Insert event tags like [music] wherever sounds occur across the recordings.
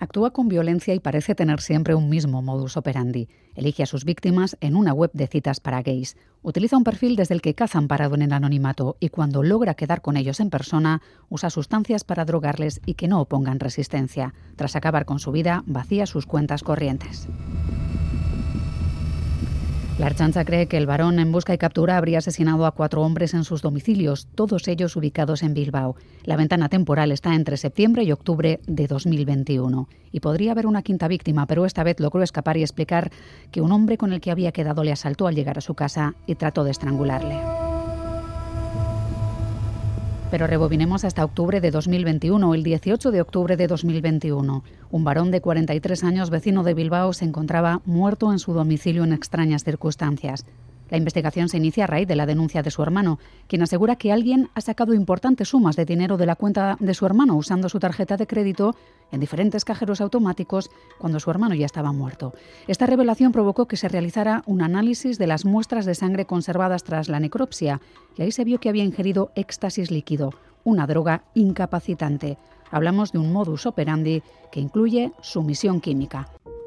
Actúa con violencia y parece tener siempre un mismo modus operandi. Elige a sus víctimas en una web de citas para gays. Utiliza un perfil desde el que caza amparado en el anonimato y cuando logra quedar con ellos en persona, usa sustancias para drogarles y que no opongan resistencia. Tras acabar con su vida, vacía sus cuentas corrientes. La Archancha cree que el varón en busca y captura habría asesinado a cuatro hombres en sus domicilios, todos ellos ubicados en Bilbao. La ventana temporal está entre septiembre y octubre de 2021. Y podría haber una quinta víctima, pero esta vez logró escapar y explicar que un hombre con el que había quedado le asaltó al llegar a su casa y trató de estrangularle. Pero rebobinemos hasta octubre de 2021, el 18 de octubre de 2021. Un varón de 43 años, vecino de Bilbao, se encontraba muerto en su domicilio en extrañas circunstancias. La investigación se inicia a raíz de la denuncia de su hermano, quien asegura que alguien ha sacado importantes sumas de dinero de la cuenta de su hermano usando su tarjeta de crédito en diferentes cajeros automáticos cuando su hermano ya estaba muerto. Esta revelación provocó que se realizara un análisis de las muestras de sangre conservadas tras la necropsia y ahí se vio que había ingerido éxtasis líquido, una droga incapacitante. Hablamos de un modus operandi que incluye sumisión química.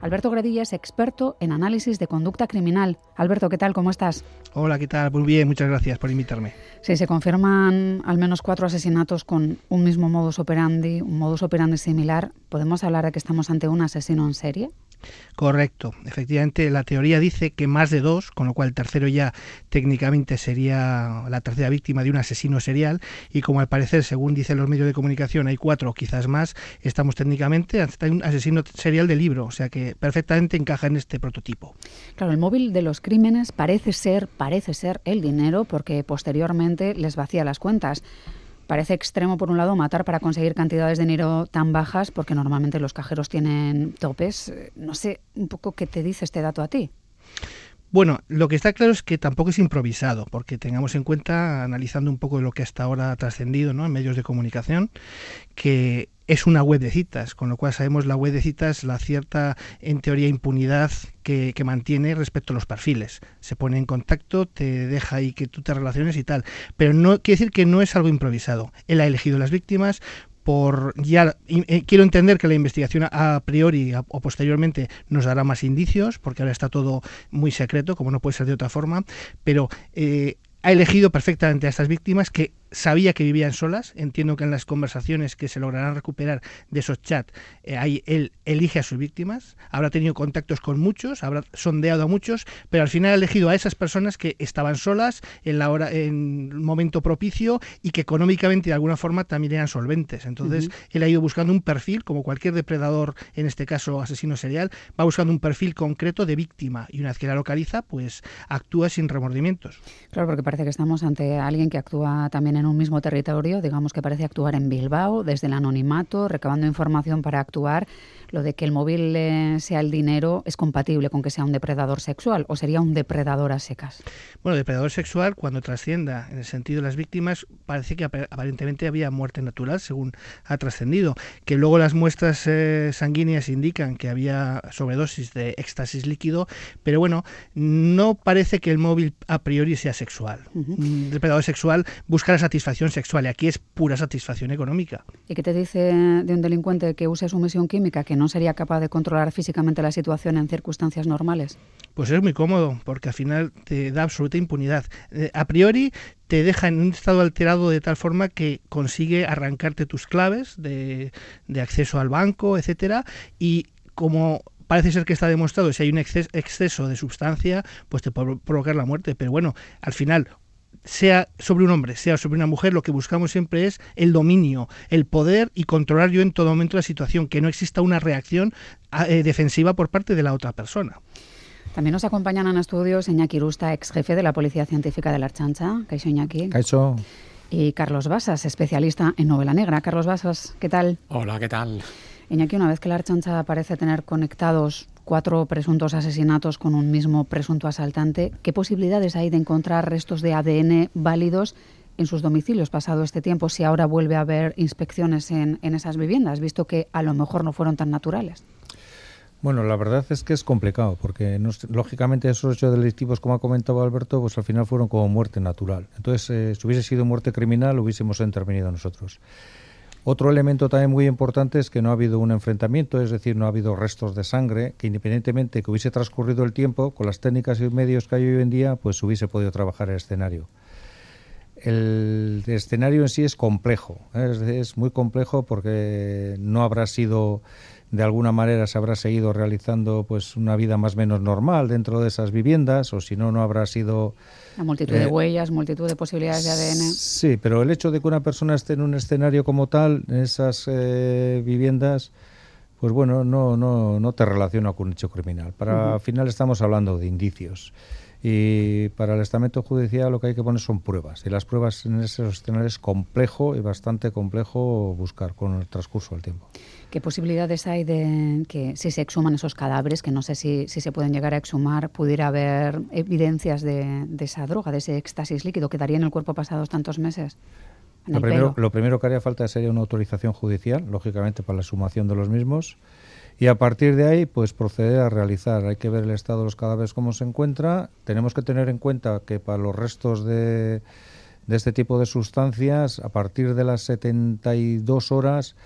Alberto Gredilla es experto en análisis de conducta criminal. Alberto, ¿qué tal? ¿Cómo estás? Hola, ¿qué tal? Muy bien, muchas gracias por invitarme. Sí, se confirman al menos cuatro asesinatos con un mismo modus operandi, un modus operandi similar. ¿Podemos hablar de que estamos ante un asesino en serie? Correcto. Efectivamente, la teoría dice que más de dos, con lo cual el tercero ya técnicamente sería la tercera víctima de un asesino serial. Y como al parecer, según dicen los medios de comunicación, hay cuatro quizás más, estamos técnicamente ante un asesino serial de libro. O sea que perfectamente encaja en este prototipo. Claro, el móvil de los crímenes parece ser, parece ser el dinero, porque posteriormente les vacía las cuentas. Parece extremo, por un lado, matar para conseguir cantidades de dinero tan bajas, porque normalmente los cajeros tienen topes. No sé un poco qué te dice este dato a ti. Bueno, lo que está claro es que tampoco es improvisado, porque tengamos en cuenta, analizando un poco lo que hasta ahora ha trascendido ¿no? en medios de comunicación, que es una web de citas, con lo cual sabemos la web de citas, la cierta, en teoría, impunidad que, que, mantiene respecto a los perfiles. Se pone en contacto, te deja ahí que tú te relaciones y tal. Pero no quiere decir que no es algo improvisado. Él ha elegido las víctimas, por ya eh, quiero entender que la investigación a priori o posteriormente nos dará más indicios porque ahora está todo muy secreto como no puede ser de otra forma pero eh, ha elegido perfectamente a estas víctimas que sabía que vivían solas. Entiendo que en las conversaciones que se lograrán recuperar de esos chats, eh, ahí él elige a sus víctimas. Habrá tenido contactos con muchos, habrá sondeado a muchos, pero al final ha elegido a esas personas que estaban solas en la hora, en el momento propicio y que económicamente de alguna forma también eran solventes. Entonces él ha ido buscando un perfil, como cualquier depredador, en este caso asesino serial, va buscando un perfil concreto de víctima y una vez que la localiza, pues actúa sin remordimientos. Claro, porque parece que estamos ante alguien que actúa también en un mismo territorio, digamos que parece actuar en Bilbao, desde el anonimato, recabando información para actuar. Lo de que el móvil eh, sea el dinero es compatible con que sea un depredador sexual o sería un depredador a secas. Bueno, depredador sexual, cuando trascienda en el sentido de las víctimas, parece que aparentemente había muerte natural, según ha trascendido. Que luego las muestras eh, sanguíneas indican que había sobredosis de éxtasis líquido, pero bueno, no parece que el móvil a priori sea sexual. Un depredador sexual busca la satisfacción sexual y aquí es pura satisfacción económica. ¿Y qué te dice de un delincuente que use sumisión química que no sería capaz de controlar físicamente la situación en circunstancias normales? Pues es muy cómodo, porque al final te da absoluta impunidad. Eh, a priori te deja en un estado alterado de tal forma que consigue arrancarte tus claves de, de acceso al banco, etcétera, y como parece ser que está demostrado, si hay un exceso de sustancia, pues te puede provocar la muerte. Pero bueno, al final, sea sobre un hombre, sea sobre una mujer, lo que buscamos siempre es el dominio, el poder y controlar yo en todo momento la situación, que no exista una reacción eh, defensiva por parte de la otra persona. También nos acompañan en estudios Iñaki Rusta, ex jefe de la Policía Científica de la Archancha. Caixo Iñaki. Caixo. Y Carlos Basas, especialista en novela negra. Carlos Basas, ¿qué tal? Hola, ¿qué tal? Iñaki, una vez que la Archancha parece tener conectados cuatro presuntos asesinatos con un mismo presunto asaltante, ¿qué posibilidades hay de encontrar restos de ADN válidos en sus domicilios pasado este tiempo si ahora vuelve a haber inspecciones en, en esas viviendas, visto que a lo mejor no fueron tan naturales? Bueno, la verdad es que es complicado, porque lógicamente esos hechos delictivos, como ha comentado Alberto, pues al final fueron como muerte natural. Entonces, eh, si hubiese sido muerte criminal, hubiésemos intervenido nosotros. Otro elemento también muy importante es que no ha habido un enfrentamiento, es decir, no ha habido restos de sangre, que independientemente que hubiese transcurrido el tiempo, con las técnicas y medios que hay hoy en día, pues hubiese podido trabajar el escenario. El escenario en sí es complejo, ¿eh? es muy complejo porque no habrá sido de alguna manera se habrá seguido realizando pues una vida más o menos normal dentro de esas viviendas o si no no habrá sido la multitud de eh, huellas, multitud de posibilidades de ADN. Sí, pero el hecho de que una persona esté en un escenario como tal, en esas eh, viviendas, pues bueno, no, no, no te relaciona con un hecho criminal. Para al final estamos hablando de indicios. Y para el estamento judicial lo que hay que poner son pruebas. Y las pruebas en esos escenarios es complejo y bastante complejo buscar con el transcurso del tiempo. ¿Qué posibilidades hay de que si se exhuman esos cadáveres, que no sé si, si se pueden llegar a exhumar, pudiera haber evidencias de, esa droga, de ese éxtasis líquido que daría en el cuerpo pasados tantos meses? Lo primero, lo primero, que haría falta sería una autorización judicial, lógicamente para la exhumación de los mismos, y a partir de ahí, pues proceder a realizar. Hay que ver el estado de los cadáveres cómo se encuentra. Tenemos que tener en cuenta que para los restos de, este tipo de sustancias, a partir de las 72 horas,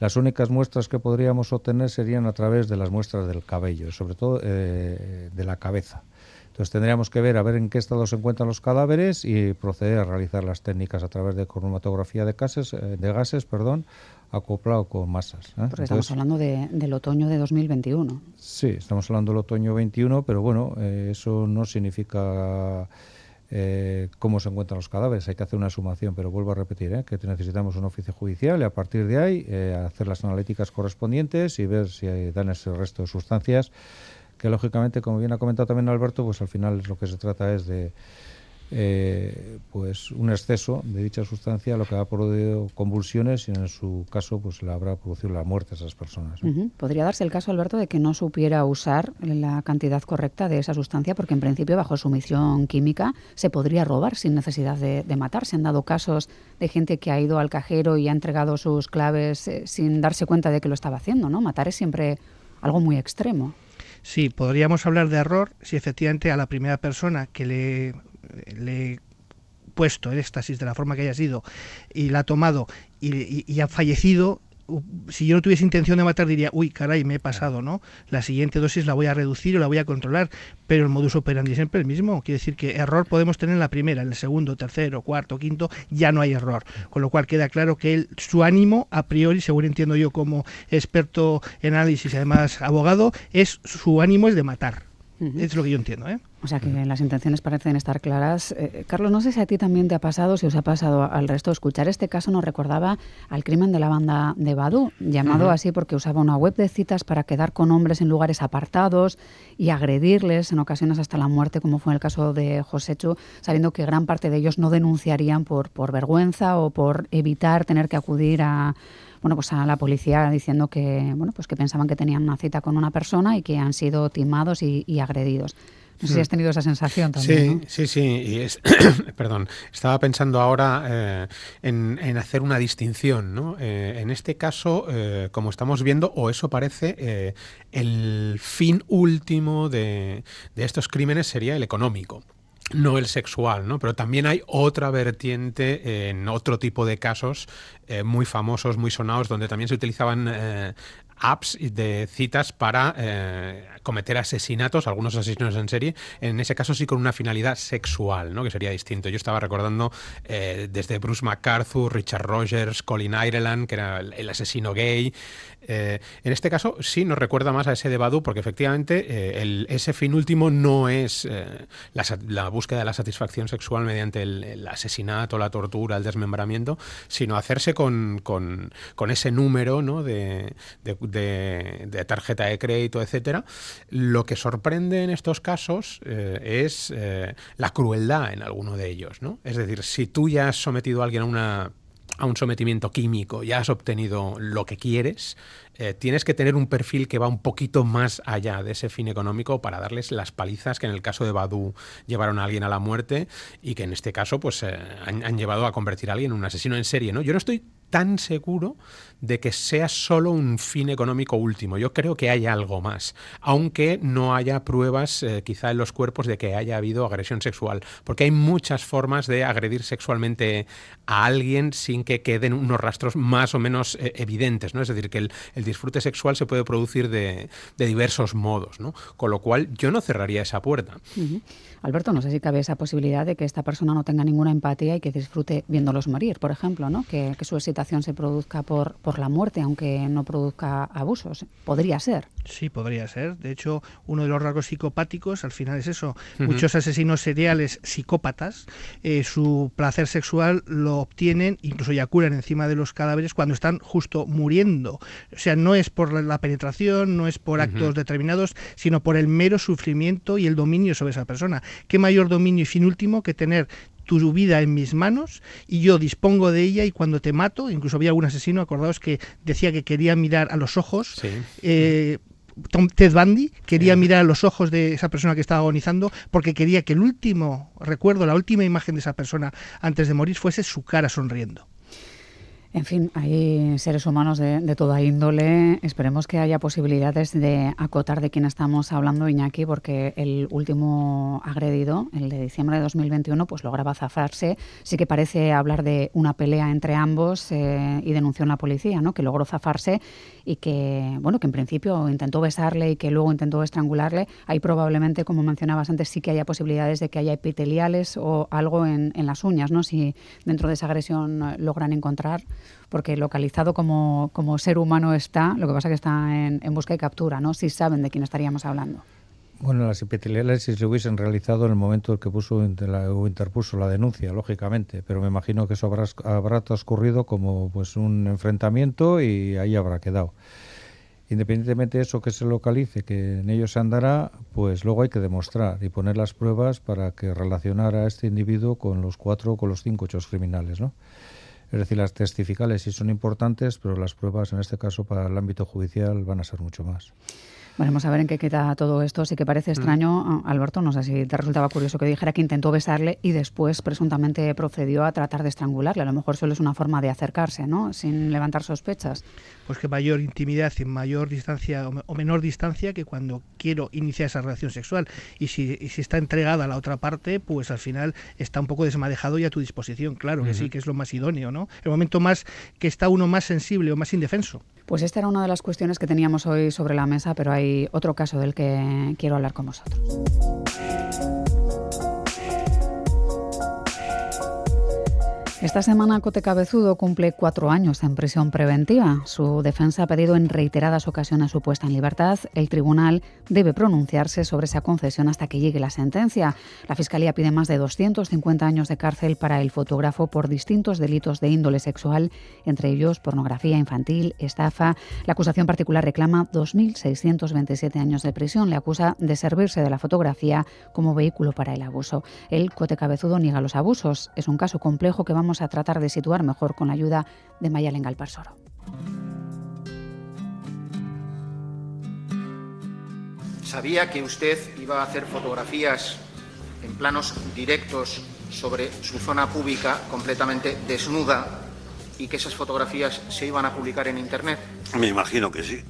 las únicas muestras que podríamos obtener serían a través de las muestras del cabello, sobre todo eh, de la cabeza. Entonces tendríamos que ver a ver en qué estado se encuentran los cadáveres y proceder a realizar las técnicas a través de cromatografía de gases, eh, de gases perdón, acoplado con masas. ¿eh? Porque estamos hablando del otoño de 2021. Sí, estamos hablando del otoño 21, pero bueno, eso no significa eh, cómo se encuentran los cadáveres. Hay que hacer una sumación, pero vuelvo a repetir ¿eh? que necesitamos un oficio judicial y a partir de ahí eh, hacer las analíticas correspondientes y ver si dan ese resto de sustancias que lógicamente, como bien ha comentado también Alberto, pues al final lo que se trata es de eh, pues un exceso de dicha sustancia lo que ha producido convulsiones y en su caso pues le habrá producido la muerte a esas personas. Podría darse el caso, Alberto, de que no supiera usar la cantidad correcta de esa sustancia porque en principio bajo su misión química se podría robar sin necesidad de, matar. Se han dado casos de gente que ha ido al cajero y ha entregado sus claves eh, sin darse cuenta de que lo estaba haciendo, ¿no? Matar es siempre algo muy extremo. Sí, podríamos hablar de error si efectivamente a la primera persona que le le he puesto el éxtasis de la forma que haya sido y la ha tomado y, ha fallecido, si yo no tuviese intención de matar diría, uy, caray, me he pasado, ¿no? La siguiente dosis la voy a reducir o la voy a controlar, pero el modus operandi es siempre el mismo. Quiere decir que error podemos tener en la primera, en el segundo, tercero, cuarto, quinto, ya no hay error. Con lo cual queda claro que él, su ánimo, a priori, según entiendo yo como experto en análisis y además abogado, es su ánimo es de matar. Es lo que yo entiendo, ¿eh? O sea que las intenciones parecen estar claras. Eh, Carlos, no sé si a ti también te ha pasado, si os ha pasado al resto, escuchar este caso nos recordaba al crimen de la banda de Badu, llamado así porque usaba una web de citas para quedar con hombres en lugares apartados y agredirles en ocasiones hasta la muerte, como fue el caso de Josechu, sabiendo que gran parte de ellos no denunciarían por, por vergüenza o por evitar tener que acudir a bueno, pues a la policía diciendo que, bueno, pues que pensaban que tenían una cita con una persona y que han sido timados y agredidos. No sé si has tenido esa sensación también. Sí, sí, sí. Y es, [coughs] perdón, estaba pensando ahora eh, en, hacer una distinción. ¿no? Eh, en este caso, eh, como estamos viendo, o eso parece, el fin último de, de estos crímenes sería el económico no el sexual, ¿no? Pero también hay otra vertiente en otro tipo de casos muy famosos, muy sonados, donde también se utilizaban apps de citas para eh, cometer asesinatos, algunos asesinos en serie, en ese caso sí con una finalidad sexual, ¿no? que sería distinto. Yo estaba recordando eh, desde Bruce MacArthur, Richard Rogers, Colin Ireland, que era el, asesino gay. Eh, en este caso sí nos recuerda más a ese de Badu, porque efectivamente el, ese fin último no es la, búsqueda de la satisfacción sexual mediante el, asesinato, la tortura, el desmembramiento, sino hacerse con, ese número ¿no? de, tarjeta de crédito, etcétera. Lo que sorprende en estos casos eh, es eh, la crueldad en alguno de ellos, ¿no? Es decir, si tú ya has sometido a alguien a una a un sometimiento químico ya has obtenido lo que quieres, eh, tienes que tener un perfil que va un poquito más allá de ese fin económico para darles las palizas que en el caso de Badu llevaron a alguien a la muerte y que en este caso pues eh, han, llevado a convertir a alguien en un asesino en serie. ¿no? Yo no estoy tan seguro de que sea solo un fin económico último. Yo creo que hay algo más, aunque no haya pruebas eh, quizá en los cuerpos de que haya habido agresión sexual, porque hay muchas formas de agredir sexualmente a alguien sin que queden unos rastros más o menos evidentes, ¿no? Es decir, que el, el, disfrute sexual se puede producir de, de, diversos modos, ¿no? Con lo cual yo no cerraría esa puerta. Uh -huh. Alberto, no sé si cabe esa posibilidad de que esta persona no tenga ninguna empatía y que disfrute viéndolos morir, por ejemplo, ¿no? Que, que su excitación se produzca por, por la muerte, aunque no produzca abusos. Podría ser. Sí, podría ser. De hecho, uno de los rasgos psicopáticos al final es eso. Uh -huh. Muchos asesinos seriales psicópatas, eh, su placer sexual lo obtienen, incluso eyaculan encima de los cadáveres cuando están justo muriendo. O sea, no es por la penetración, no es por actos uh -huh. determinados, sino por el mero sufrimiento y el dominio sobre esa persona. ¿Qué mayor dominio y fin último que tener tu vida en mis manos y yo dispongo de ella y cuando te mato, incluso había algún asesino, acordaos que decía que quería mirar a los ojos, sí. eh, Tom, Ted Bundy quería sí. mirar a los ojos de esa persona que estaba agonizando porque quería que el último recuerdo, la última imagen de esa persona antes de morir fuese su cara sonriendo. En fin, hay seres humanos de, de, toda índole. Esperemos que haya posibilidades de acotar de quién estamos hablando, Iñaki, porque el último agredido, el de diciembre de 2021, pues lograba zafarse. Sí que parece hablar de una pelea entre ambos eh, y denunció en la policía, ¿no? Que logró zafarse y que, bueno, que en principio intentó besarle y que luego intentó estrangularle. Ahí probablemente, como mencionabas antes, sí que haya posibilidades de que haya epiteliales o algo en, en las uñas, ¿no? Si dentro de esa agresión logran encontrar porque localizado como, como, ser humano está, lo que pasa es que está en, en, busca y captura, ¿no? Si saben de quién estaríamos hablando. Bueno, las si se hubiesen realizado en el momento en que puso o interpuso la denuncia, lógicamente, pero me imagino que eso habrá, habrá transcurrido como pues un enfrentamiento y ahí habrá quedado. Independientemente de eso que se localice, que en ello se andará, pues luego hay que demostrar y poner las pruebas para que relacionara a este individuo con los cuatro o con los cinco hechos criminales, ¿no? Es decir, las testificales sí son importantes, pero las pruebas, en este caso, para el ámbito judicial van a ser mucho más. Veremos a ver en qué queda todo esto. Sí que parece extraño, mm. Alberto, no sé si te resultaba curioso que dijera que intentó besarle y después presuntamente procedió a tratar de estrangularle. A lo mejor solo es una forma de acercarse, ¿no? Sin levantar sospechas. Pues que mayor intimidad y mayor distancia o menor distancia que cuando quiero iniciar esa relación sexual. Y si, y si está entregada a la otra parte, pues al final está un poco desmadejado y a tu disposición. Claro que uh -huh. sí, que es lo más idóneo, ¿no? El momento más que está uno más sensible o más indefenso. Pues esta era una de las cuestiones que teníamos hoy sobre la mesa, pero hay otro caso del que quiero hablar con vosotros. Esta semana Cote Cabezudo cumple cuatro años en prisión preventiva. Su defensa ha pedido en reiteradas ocasiones su puesta en libertad. El tribunal debe pronunciarse sobre esa concesión hasta que llegue la sentencia. La Fiscalía pide más de 250 años de cárcel para el fotógrafo por distintos delitos de índole sexual, entre ellos pornografía infantil, estafa. La acusación particular reclama 2.627 años de prisión. Le acusa de servirse de la fotografía como vehículo para el abuso. El Cote Cabezudo niega los abusos. Es un caso complejo que vamos a tratar de situar mejor con la ayuda de Mayalen Galparsoro. ¿Sabía que usted iba a hacer fotografías en planos directos sobre su zona pública completamente desnuda y que esas fotografías se iban a publicar en Internet? Me imagino que sí.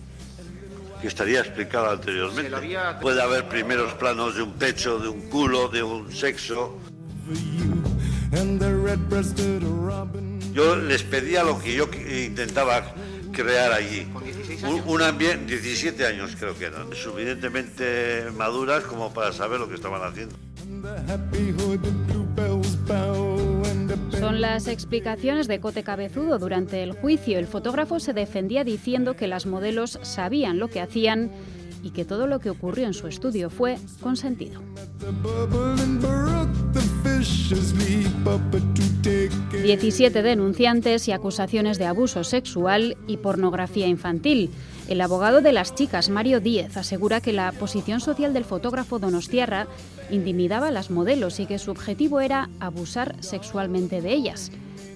Que estaría explicado anteriormente. Había... Puede haber primeros planos de un pecho, de un culo, de un sexo. Yo les pedía lo que yo intentaba crear allí. Un, un, ambiente, 17 años creo que eran, suficientemente maduras como para saber lo que estaban haciendo. Son las explicaciones de Cote Cabezudo durante el juicio. El fotógrafo se defendía diciendo que las modelos sabían lo que hacían y que todo lo que ocurrió en su estudio fue consentido. 17 denunciantes y acusaciones de abuso sexual y pornografía infantil. El abogado de las chicas, Mario Díez, asegura que la posición social del fotógrafo Donostiarra intimidaba a las modelos y que su objetivo era abusar sexualmente de ellas.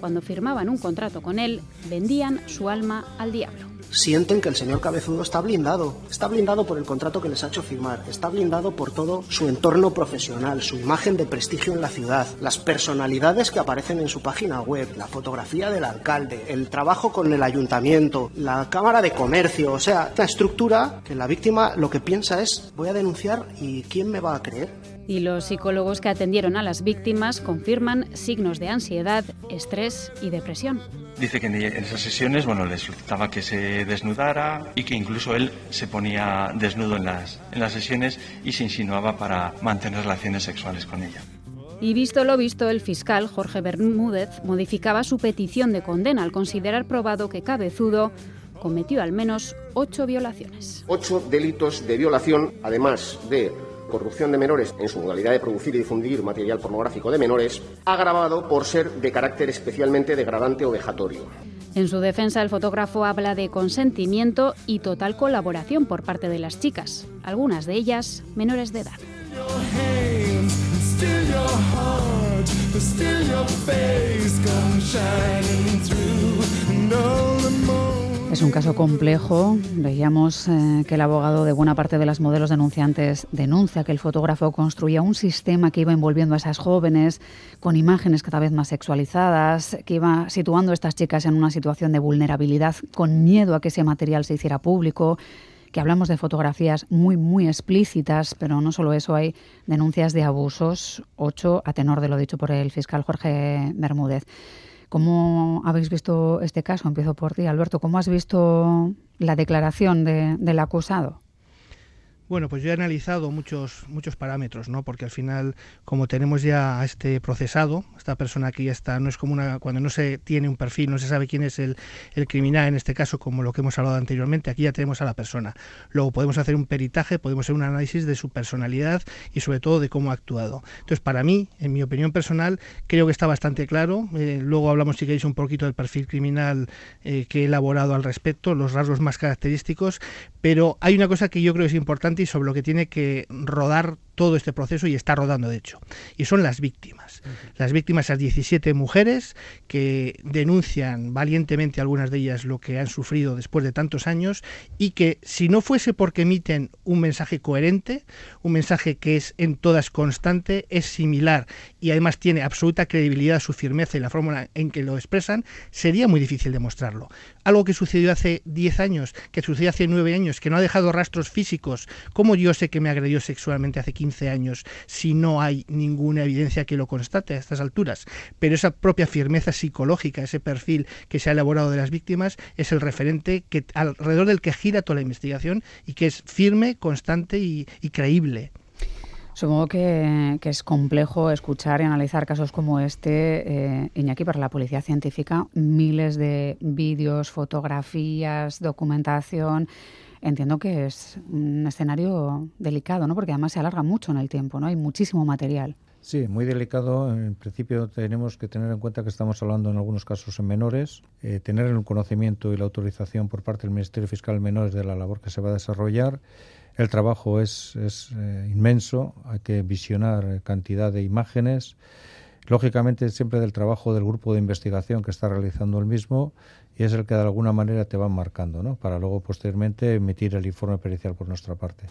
Cuando firmaban un contrato con él, vendían su alma al diablo sienten que el señor Cabezudo está blindado. Está blindado por el contrato que les ha hecho firmar. Está blindado por todo su entorno profesional, su imagen de prestigio en la ciudad, las personalidades que aparecen en su página web, la fotografía del alcalde, el trabajo con el ayuntamiento, la Cámara de Comercio. O sea, la estructura que la víctima lo que piensa es voy a denunciar y ¿quién me va a creer? Y los psicólogos que atendieron a las víctimas confirman signos de ansiedad, estrés y depresión. Dice que en esas sesiones bueno, le solicitaba que se desnudara y que incluso él se ponía desnudo en las, en las sesiones y se insinuaba para mantener relaciones sexuales con ella. Y visto lo visto, el fiscal Jorge Bermúdez modificaba su petición de condena al considerar probado que Cabezudo cometió al menos ocho violaciones. Ocho delitos de violación, además de corrupción de menores en su modalidad de producir y difundir material pornográfico de menores, agravado por ser de carácter especialmente degradante o vejatorio. En su defensa, el fotógrafo habla de consentimiento y total colaboración por parte de las chicas, algunas de ellas menores de edad. Es un caso complejo. Veíamos eh, que el abogado de buena parte de las modelos denunciantes denuncia que el fotógrafo construía un sistema que iba envolviendo a esas jóvenes con imágenes cada vez más sexualizadas, que iba situando a estas chicas en una situación de vulnerabilidad con miedo a que ese material se hiciera público que hablamos de fotografías muy, muy explícitas, pero no solo eso, hay denuncias de abusos, ocho a tenor de lo dicho por el fiscal Jorge Bermúdez. ¿Cómo habéis visto este caso? Empiezo por ti, Alberto. ¿Cómo has visto la declaración del acusado? Bueno, pues yo he analizado muchos muchos parámetros, ¿no? Porque al final, como tenemos ya a este procesado, esta persona aquí ya está, no es como una cuando no se tiene un perfil, no se sabe quién es el, el criminal en este caso, como lo que hemos hablado anteriormente, aquí ya tenemos a la persona. Luego podemos hacer un peritaje, podemos hacer un análisis de su personalidad y sobre todo de cómo ha actuado. Entonces, para mí, en mi opinión personal, creo que está bastante claro. Eh, luego hablamos, si queréis, un poquito del perfil criminal eh, que he elaborado al respecto, los rasgos más característicos, pero hay una cosa que yo creo que es importante y sobre lo que tiene que rodar todo este proceso y está rodando de hecho. Y son las víctimas. Las víctimas, esas 17 mujeres que denuncian valientemente algunas de ellas lo que han sufrido después de tantos años y que si no fuese porque emiten un mensaje coherente, un mensaje que es en todas constante, es similar y además tiene absoluta credibilidad su firmeza y la fórmula en que lo expresan, sería muy difícil demostrarlo. Algo que sucedió hace 10 años, que sucedió hace 9 años, que no ha dejado rastros físicos, como yo sé que me agredió sexualmente hace 15 15 años si no hay ninguna evidencia que lo constate a estas alturas. Pero esa propia firmeza psicológica, ese perfil que se ha elaborado de las víctimas, es el referente que, alrededor del que gira toda la investigación y que es firme, constante y, creíble. Supongo que, es complejo escuchar y analizar casos como este, eh, Iñaki, para la policía científica, miles de vídeos, fotografías, documentación entiendo que es un escenario delicado, ¿no? Porque además se alarga mucho en el tiempo, ¿no? Hay muchísimo material. Sí, muy delicado. En principio tenemos que tener en cuenta que estamos hablando en algunos casos en menores, eh, tener el conocimiento y la autorización por parte del Ministerio Fiscal Menores de la labor que se va a desarrollar. El trabajo es, es eh, inmenso, hay que visionar cantidad de imágenes, lógicamente siempre del trabajo del grupo de investigación que está realizando el mismo y es el que de alguna manera te van marcando, ¿no? Para luego posteriormente emitir el informe pericial por nuestra parte.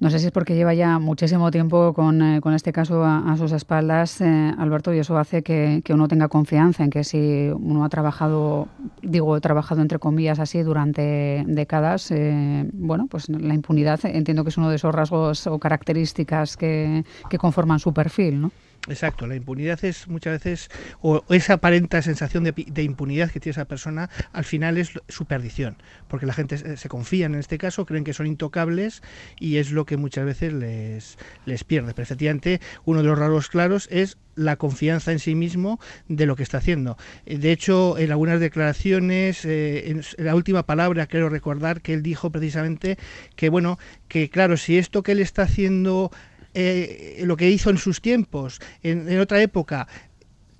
No sé si es porque lleva ya muchísimo tiempo con, eh, con este caso a, sus espaldas, eh, Alberto, y eso hace que, que, uno tenga confianza en que si uno ha trabajado, digo, trabajado entre comillas así durante décadas, eh, bueno, pues la impunidad entiendo que es uno de esos rasgos o características que, que conforman su perfil, ¿no? Exacto, la impunidad es muchas veces, o esa aparenta sensación de, impunidad que tiene esa persona, al final es su perdición, porque la gente se, confía en este caso, creen que son intocables y es lo que muchas veces les, les pierde. Pero efectivamente, uno de los rasgos claros es la confianza en sí mismo de lo que está haciendo. De hecho, en algunas declaraciones, eh, en la última palabra quiero recordar que él dijo precisamente que, bueno, que claro, si esto que él está haciendo eh, lo que hizo en sus tiempos, en, otra época,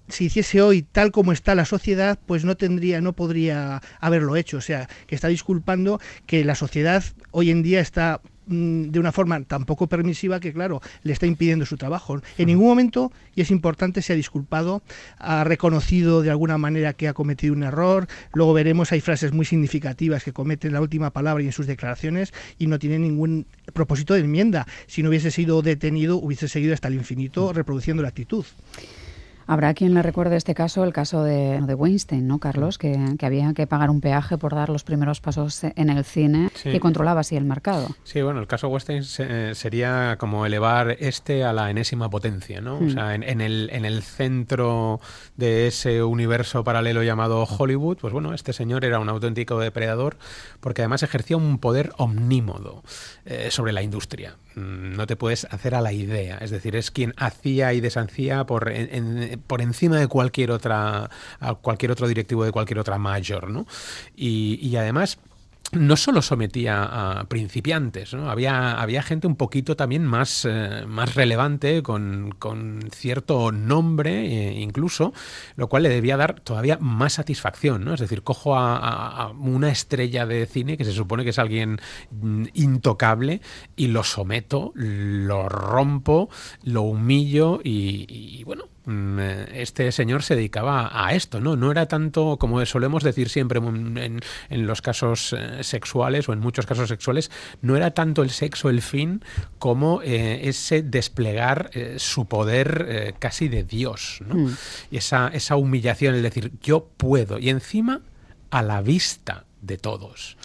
si hiciese hoy tal como está la sociedad, pues no tendría, no podría haberlo hecho. O sea, que está disculpando que la sociedad hoy en día está de una forma tan poco permisiva que, claro, le está impidiendo su trabajo. En ningún momento, y es importante, se ha disculpado, ha reconocido de alguna manera que ha cometido un error. Luego veremos, hay frases muy significativas que cometen la última palabra y en sus declaraciones y no tiene ningún propósito de enmienda. Si no hubiese sido detenido, hubiese seguido hasta el infinito reproduciendo la actitud. Habrá quien le recuerde este caso, el caso de, de Weinstein, ¿no, Carlos? Que, había que pagar un peaje por dar los primeros pasos en el cine y controlaba así el mercado. Sí, bueno, el caso Weinstein sería como elevar este a la enésima potencia, ¿no? O hmm. sea, en, el, en el centro de ese universo paralelo llamado Hollywood, pues bueno, este señor era un auténtico depredador porque además ejercía un poder omnímodo eh, sobre la industria. Mm, no te puedes hacer a la idea, es decir, es quien hacía y deshacía por en por encima de cualquier otra, cualquier otro directivo de cualquier otra mayor, ¿no? Y, y además no solo sometía a principiantes, ¿no? había, había gente un poquito también más, eh, más relevante, con, cierto nombre eh, incluso, lo cual le debía dar todavía más satisfacción. ¿no? Es decir, cojo a, una estrella de cine que se supone que es alguien mm, intocable y lo someto, lo rompo, lo humillo y bueno, este señor se dedicaba a esto, ¿no? No era tanto, como solemos decir siempre en, los casos eh, sexuales o en muchos casos sexuales, no era tanto el sexo el fin como eh, ese desplegar su poder casi de Dios, ¿no? Mm. Y esa, esa humillación, el decir, yo puedo, y encima a la vista de todos.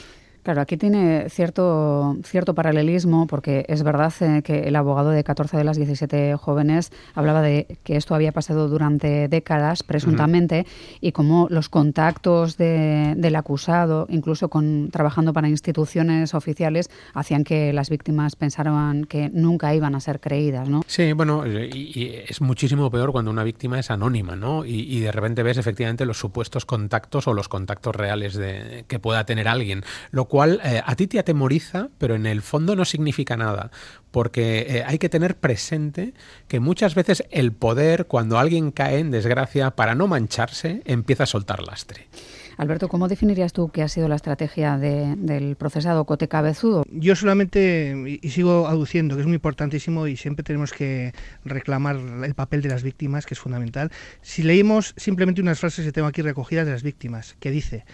Claro, aquí tiene cierto, cierto paralelismo porque es verdad eh, que el abogado de 14 de las 17 jóvenes hablaba de que esto había pasado durante décadas, presuntamente, y cómo los contactos del acusado, incluso con trabajando para instituciones oficiales, hacían que las víctimas pensaran que nunca iban a ser creídas, ¿no? Sí, bueno, y, es muchísimo peor cuando una víctima es anónima, ¿no? Y, de repente ves efectivamente los supuestos contactos o los contactos reales de, que pueda tener alguien, lo cual eh, a ti te atemoriza, pero en el fondo no significa nada, porque eh, hay que tener presente que muchas veces el poder, cuando alguien cae en desgracia, para no mancharse, empieza a soltar lastre. Alberto, ¿cómo definirías tú qué ha sido la estrategia del procesado Cote Cabezudo? Yo solamente, y sigo aduciendo, que es muy importantísimo y siempre tenemos que reclamar el papel de las víctimas, que es fundamental. Si leímos simplemente unas frases que tengo aquí recogidas de las víctimas, que dice,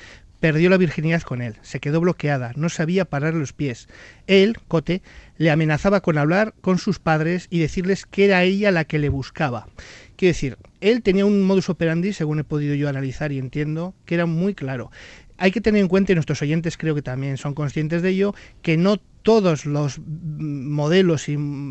perdió la virginidad con él, se quedó bloqueada, no sabía parar los pies. Él, Cote, le amenazaba con hablar con sus padres y decirles que era ella la que le buscaba. Quiero decir, él tenía un modus operandi, según he podido yo analizar y entiendo, que era muy claro. Hay que tener en cuenta, y nuestros oyentes creo que también son conscientes de ello, que no todos los modelos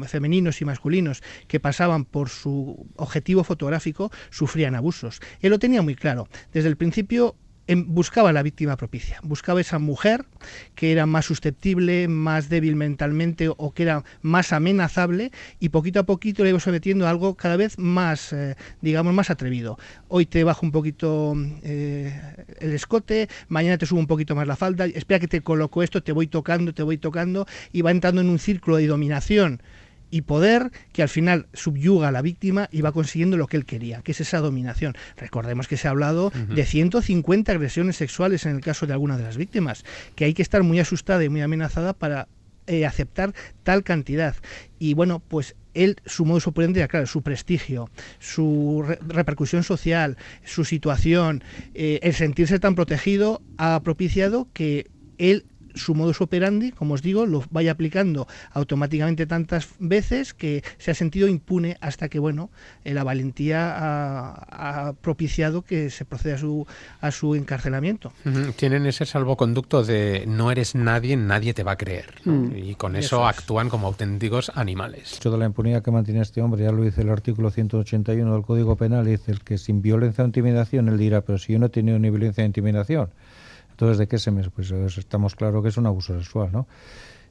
femeninos y masculinos que pasaban por su objetivo fotográfico sufrían abusos. Él lo tenía muy claro. Desde el principio buscaba la víctima propicia, buscaba esa mujer que era más susceptible, más débil mentalmente o que era más amenazable y poquito a poquito le iba sometiendo a algo cada vez más, eh, digamos, más atrevido. Hoy te bajo un poquito eh, el escote, mañana te subo un poquito más la falda, espera que te coloco esto, te voy tocando, te voy tocando y va entrando en un círculo de dominación y poder que al final subyuga a la víctima y va consiguiendo lo que él quería, que es esa dominación. Recordemos que se ha hablado de 150 agresiones sexuales en el caso de alguna de las víctimas, que hay que estar muy asustada y muy amenazada para eh, aceptar tal cantidad. Y bueno, pues él, su modo operandi era, claro, su prestigio, su repercusión social, su situación, eh, el sentirse tan protegido ha propiciado que él su modus operandi, como os digo, lo vaya aplicando automáticamente tantas veces que se ha sentido impune hasta que, bueno, eh, la valentía ha, propiciado que se proceda a su, a su encarcelamiento. Tienen ese salvoconducto de no eres nadie, nadie te va a creer. Mm. Y con eso, actúan como auténticos animales. Hecho de la impunidad que mantiene este hombre, ya lo dice el artículo 181 del Código Penal, dice el que sin violencia o intimidación, él dirá, pero si yo no he tenido ni violencia ni intimidación, entonces, ¿de qué se me...? Pues estamos claro que es un abuso sexual, ¿no?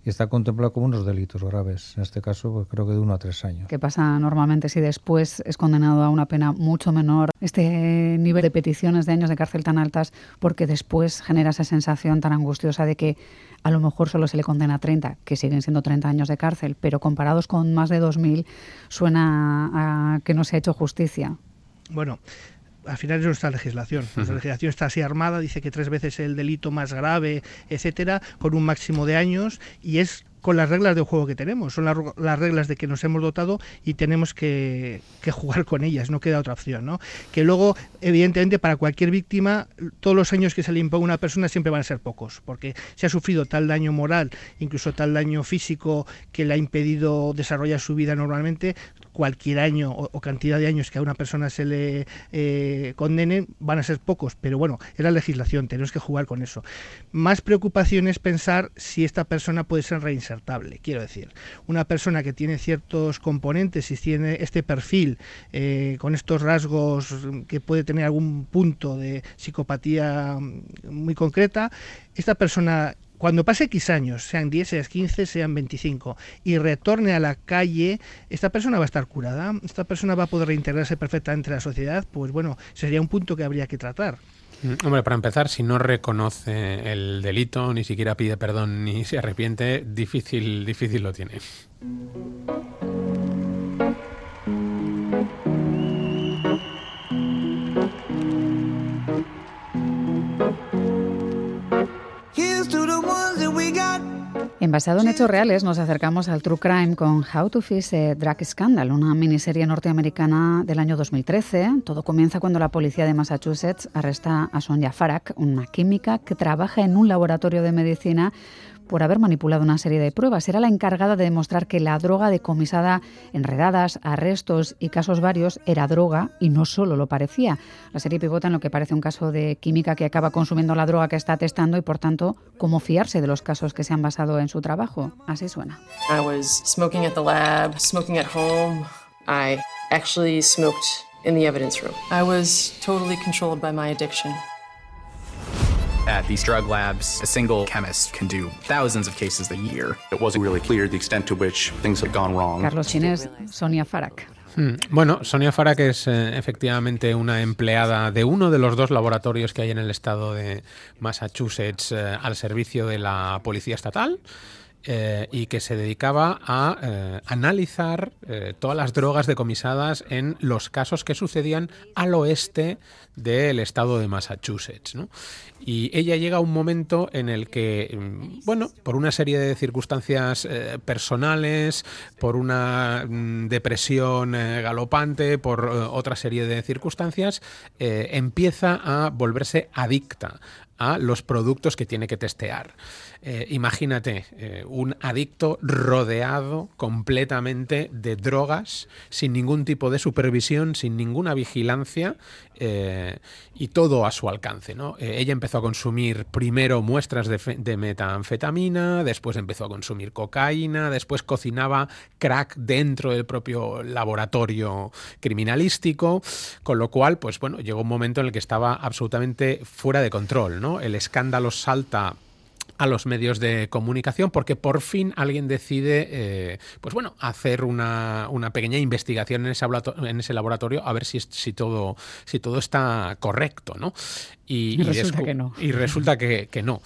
Y está contemplado como unos delitos graves. En este caso, pues creo que de uno a tres años. ¿Qué pasa normalmente si después es condenado a una pena mucho menor? Este nivel de peticiones de años de cárcel tan altas, porque después genera esa sensación tan angustiosa de que a lo mejor solo se le condena a 30, que siguen siendo 30 años de cárcel, pero comparados con más de 2.000, suena a que no se ha hecho justicia. Bueno, al final es nuestra legislación. Nuestra legislación está así armada, dice que tres veces el delito más grave, etcétera, con un máximo de años, y es con las reglas de juego que tenemos, son las, reglas de que nos hemos dotado y tenemos que, jugar con ellas, no queda otra opción, ¿no? Que luego, evidentemente, para cualquier víctima, todos los años que se le imponga a una persona siempre van a ser pocos, porque se ha sufrido tal daño moral, incluso tal daño físico que le ha impedido desarrollar su vida normalmente, cualquier año o, cantidad de años que a una persona se le eh, condene van a ser pocos, pero bueno, es la legislación, tenemos que jugar con eso. Más preocupación es pensar si esta persona puede ser quiero decir, una persona que tiene ciertos componentes y tiene este perfil eh, con estos rasgos que puede tener algún punto de psicopatía muy concreta, esta persona cuando pase X años, sean 10, sean 15, sean 25, y retorne a la calle, esta persona va a estar curada, esta persona va a poder reintegrarse perfectamente en la sociedad, pues bueno, sería un punto que habría que tratar. Mm, hombre, para empezar, si no reconoce el delito, ni siquiera pide perdón ni se arrepiente, difícil, difícil lo tiene. En basado en hechos reales nos acercamos al True Crime con How to Fish a Drug Scandal, una miniserie norteamericana del año 2013. Todo comienza cuando la policía de Massachusetts arresta a Sonja Farak, una química que trabaja en un laboratorio de medicina por haber manipulado una serie de pruebas. Era la encargada de demostrar que la droga decomisada en redadas, arrestos y casos varios era droga y no solo lo parecía. La serie pivota en lo que parece un caso de química que acaba consumiendo la droga que está testando y por tanto cómo fiarse de los casos que se han basado en su trabajo. Así suena. I was smoking at the lab, smoking at home. I actually smoked in the evidence room. I was totally controlled by my addiction. At these drug labs, a single chemist can do thousands of cases a year. It wasn't really clear the extent to which things had gone wrong. Carlos Sonia Farak. Hmm. Bueno, Sonia Farak es eh, efectivamente una empleada de uno de los dos laboratorios que hay en el estado de Massachusetts eh, al servicio de la policía estatal. Eh, y que se dedicaba a eh, analizar eh, todas las drogas decomisadas en los casos que sucedían al oeste del estado de Massachusetts. Y ella llega a un momento en el que, mm, bueno, por una serie de circunstancias personales, por una mm, depresión galopante, por otra serie de circunstancias, empieza a volverse adicta a los productos que tiene que testear. Eh, imagínate, eh, un adicto rodeado completamente de drogas, sin ningún tipo de supervisión, sin ninguna vigilancia eh, y todo a su alcance. ¿no? ella empezó a consumir primero muestras de, de, metanfetamina, después empezó a consumir cocaína, después cocinaba crack dentro del propio laboratorio criminalístico, con lo cual, pues bueno, llegó un momento en el que estaba absolutamente fuera de control. ¿no? El escándalo salta a los medios de comunicación porque por fin alguien decide, eh, pues bueno, hacer una, pequeña investigación en ese, en ese laboratorio a ver si, si, todo, si todo está correcto, ¿no? Y, resulta que no. Y resulta que, no.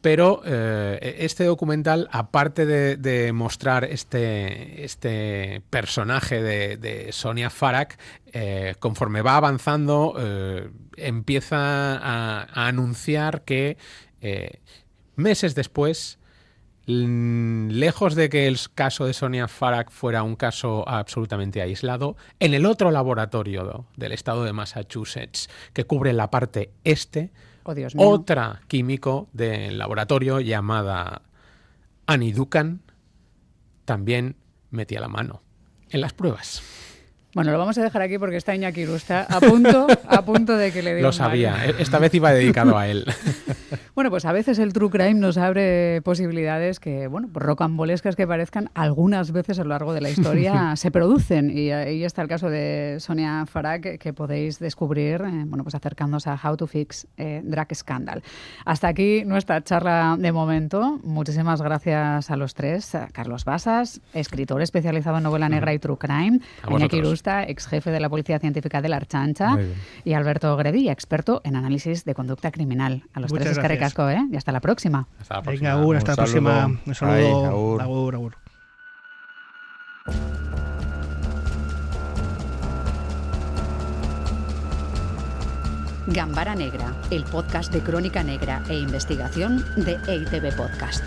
Pero eh, este documental, aparte de, mostrar este, este personaje de, Sonia Farak, eh, conforme va avanzando, empieza a, anunciar que Meses después, lejos de que el caso de Sonia Farak fuera un caso absolutamente aislado, en el otro laboratorio del estado de Massachusetts, que cubre la parte este, oh, otra químico del laboratorio llamada Annie Dukan también metía la mano en las pruebas. Bueno, lo vamos a dejar aquí porque está Iñaki Rusta a punto, a punto de que le diga. Lo sabía, e-, esta vez iba dedicado a él. [laughs] bueno, pues a veces el true crime nos abre posibilidades que, bueno, rocambolescas que parezcan, algunas veces a lo largo de la historia [laughs] se producen. Y ahí está el caso de Sonia Farag, que, podéis descubrir, eh, bueno, pues acercándonos a How to Fix eh, Drug Scandal. Hasta aquí nuestra charla de momento. Muchísimas gracias a los tres. Carlos Basas, escritor especializado en novela negra y true crime. Iñaki Rusta, ex jefe de la Policía Científica de la Archancha, y Alberto Gredi, experto en análisis de conducta criminal. A los tres ¿eh? Y hasta la próxima. Hasta la próxima. Venga, hasta la próxima. Un saludo. agur. agur. Gambara Negra, el podcast de crónica negra e investigación de EITB Podcast.